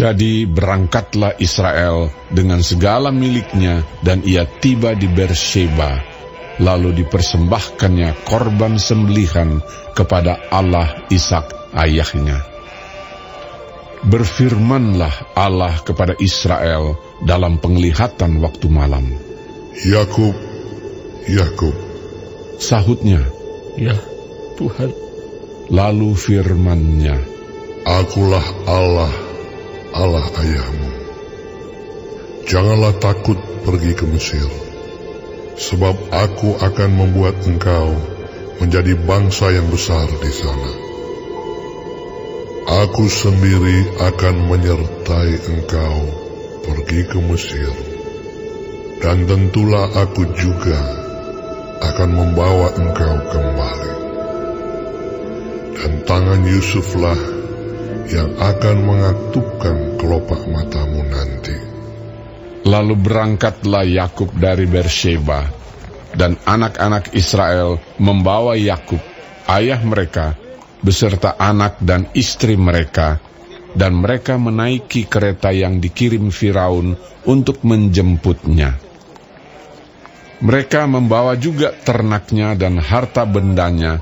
Jadi berangkatlah Israel dengan segala miliknya dan ia tiba di Bersheba. Lalu dipersembahkannya korban sembelihan kepada Allah Ishak ayahnya. Berfirmanlah Allah kepada Israel dalam penglihatan waktu malam. Yakub, Yakub. Sahutnya, Ya, Tuhan. lalu firmannya, Akulah Allah, Allah ayahmu. Janganlah takut pergi ke Mesir, sebab aku akan membuat engkau menjadi bangsa yang besar di sana. Aku sendiri akan menyertai engkau pergi ke Mesir, dan tentulah aku juga akan membawa engkau kembali. Dan tangan Yusuflah yang akan mengatupkan kelopak matamu nanti. Lalu berangkatlah Yakub dari Bersheba, dan anak-anak Israel membawa Yakub, ayah mereka, beserta anak dan istri mereka, dan mereka menaiki kereta yang dikirim Firaun untuk menjemputnya. Mereka membawa juga ternaknya dan harta bendanya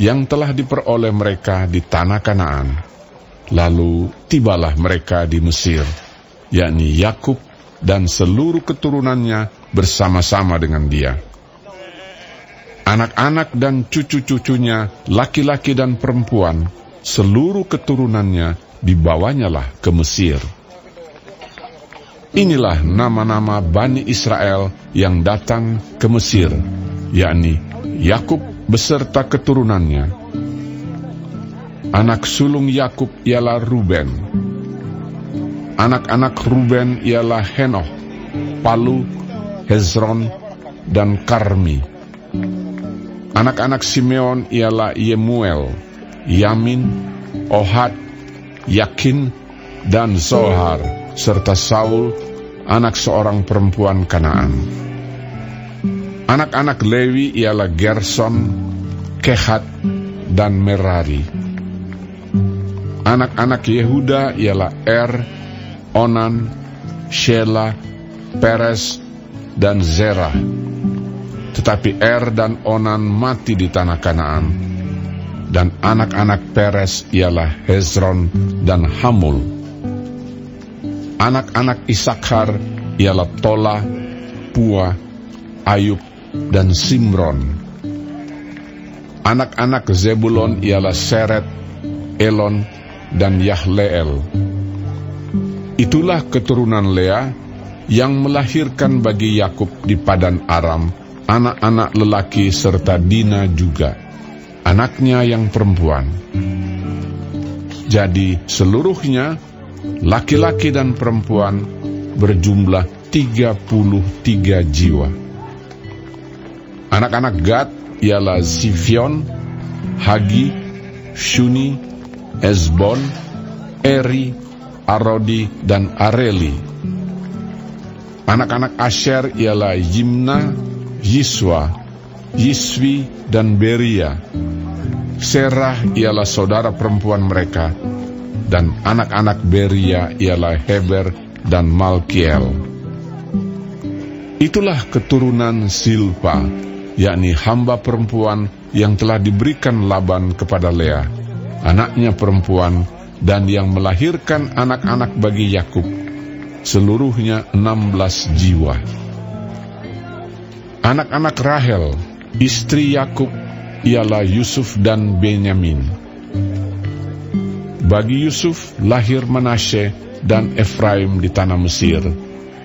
yang telah diperoleh mereka di tanah Kanaan. Lalu tibalah mereka di Mesir, yakni Yakub dan seluruh keturunannya bersama-sama dengan dia. Anak-anak dan cucu-cucunya, laki-laki dan perempuan, seluruh keturunannya dibawanyalah ke Mesir. Inilah nama-nama Bani Israel yang datang ke Mesir, yakni Yakub beserta keturunannya. Anak sulung Yakub ialah Ruben. Anak-anak Ruben ialah Henoh, Palu, Hezron, dan Karmi. Anak-anak Simeon ialah Yemuel, Yamin, Ohad, Yakin, dan Zohar, serta Saul, anak seorang perempuan Kanaan. Anak-anak Lewi ialah Gerson, Kehat, dan Merari. Anak-anak Yehuda ialah Er, Onan, Shela, Peres, dan Zerah. Tetapi Er dan Onan mati di tanah Kanaan. Dan anak-anak Peres ialah Hezron dan Hamul. Anak-anak Isakhar ialah Tola, Pua, Ayub, dan Simron. Anak-anak Zebulon ialah Seret, Elon, dan Yahleel. Itulah keturunan Lea yang melahirkan bagi Yakub di padan Aram anak-anak lelaki serta Dina juga, anaknya yang perempuan. Jadi seluruhnya laki-laki dan perempuan berjumlah 33 jiwa. Anak-anak Gad ialah Zifion, Hagi, Shuni, Ezbon, Eri, Arodi, dan Areli. Anak-anak Asher ialah Yimna, Yiswa, Yiswi, dan Beria. Serah ialah saudara perempuan mereka, dan anak-anak Beria ialah Heber dan Malkiel. Itulah keturunan Silpa, yakni hamba perempuan yang telah diberikan Laban kepada Lea, anaknya perempuan, dan yang melahirkan anak-anak bagi Yakub, seluruhnya 16 jiwa. Anak-anak Rahel, istri Yakub, ialah Yusuf dan Benyamin. Bagi Yusuf lahir Manasye dan Efraim di tanah Mesir,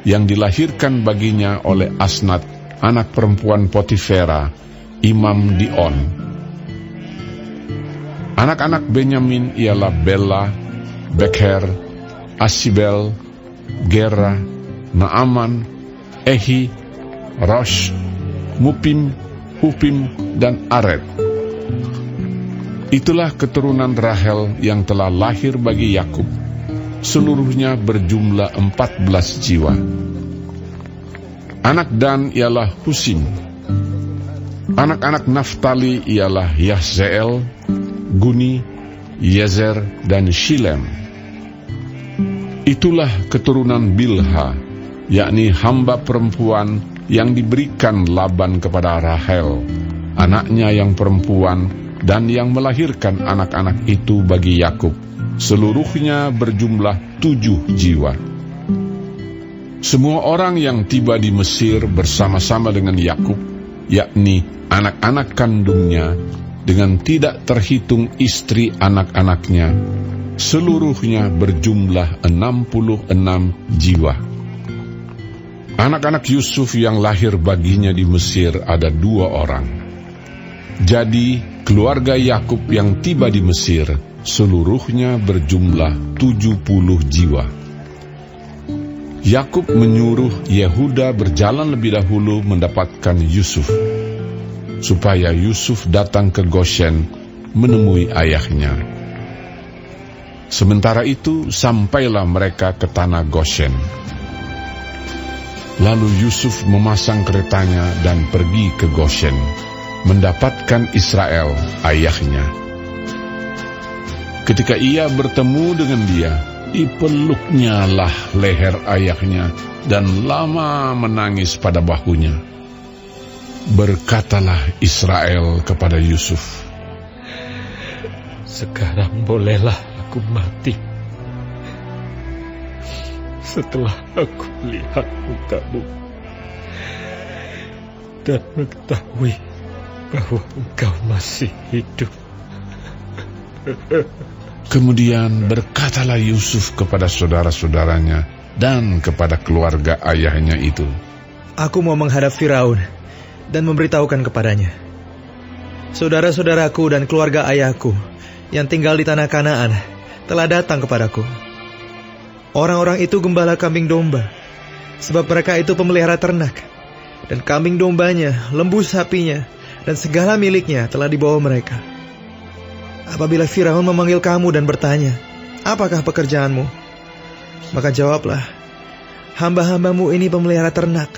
yang dilahirkan baginya oleh Asnat, anak perempuan Potifera, imam Dion. Anak-anak Benyamin ialah Bella, Bekher, Asibel, Gera, Naaman, Ehi, Rosh, Mupim, Hupim, dan Aret. Itulah keturunan Rahel yang telah lahir bagi Yakub. Seluruhnya berjumlah 14 jiwa. Anak Dan ialah Husim. Anak-anak Naftali ialah Yahzeel, Guni, Yezer, dan Shilem. Itulah keturunan Bilha, yakni hamba perempuan yang diberikan Laban kepada Rahel, anaknya yang perempuan dan yang melahirkan anak-anak itu bagi Yakub. Seluruhnya berjumlah tujuh jiwa. Semua orang yang tiba di Mesir bersama-sama dengan Yakub, yakni anak-anak kandungnya, dengan tidak terhitung istri anak-anaknya, seluruhnya berjumlah 66 jiwa. Anak-anak Yusuf yang lahir baginya di Mesir ada dua orang. Jadi keluarga Yakub yang tiba di Mesir seluruhnya berjumlah 70 jiwa. Yakub menyuruh Yehuda berjalan lebih dahulu mendapatkan Yusuf, supaya Yusuf datang ke Goshen menemui ayahnya. Sementara itu sampailah mereka ke tanah Goshen. Lalu Yusuf memasang keretanya dan pergi ke Goshen, mendapatkan Israel, ayahnya. Ketika ia bertemu dengan dia, dipeluknya lah leher ayahnya dan lama menangis pada bahunya. Berkatalah Israel kepada Yusuf, Sekarang bolehlah aku mati. Setelah aku melihat mukamu dan mengetahui bahwa engkau masih hidup. Kemudian berkatalah Yusuf kepada saudara-saudaranya dan kepada keluarga ayahnya itu. Aku mau menghadap Firaun dan memberitahukan kepadanya. Saudara-saudaraku dan keluarga ayahku yang tinggal di tanah Kanaan telah datang kepadaku. Orang-orang itu gembala kambing domba, sebab mereka itu pemelihara ternak, dan kambing dombanya, lembu sapinya, dan segala miliknya telah dibawa mereka. Apabila Firaun memanggil kamu dan bertanya, apakah pekerjaanmu? Maka jawablah, hamba-hambamu ini pemelihara ternak,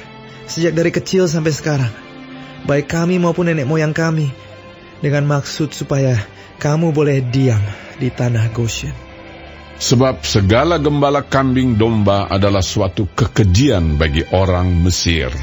sejak dari kecil sampai sekarang, baik kami maupun nenek moyang kami, dengan maksud supaya kamu boleh diam di tanah Goshen. Sebab segala gembala kambing domba adalah suatu kekejian bagi orang Mesir.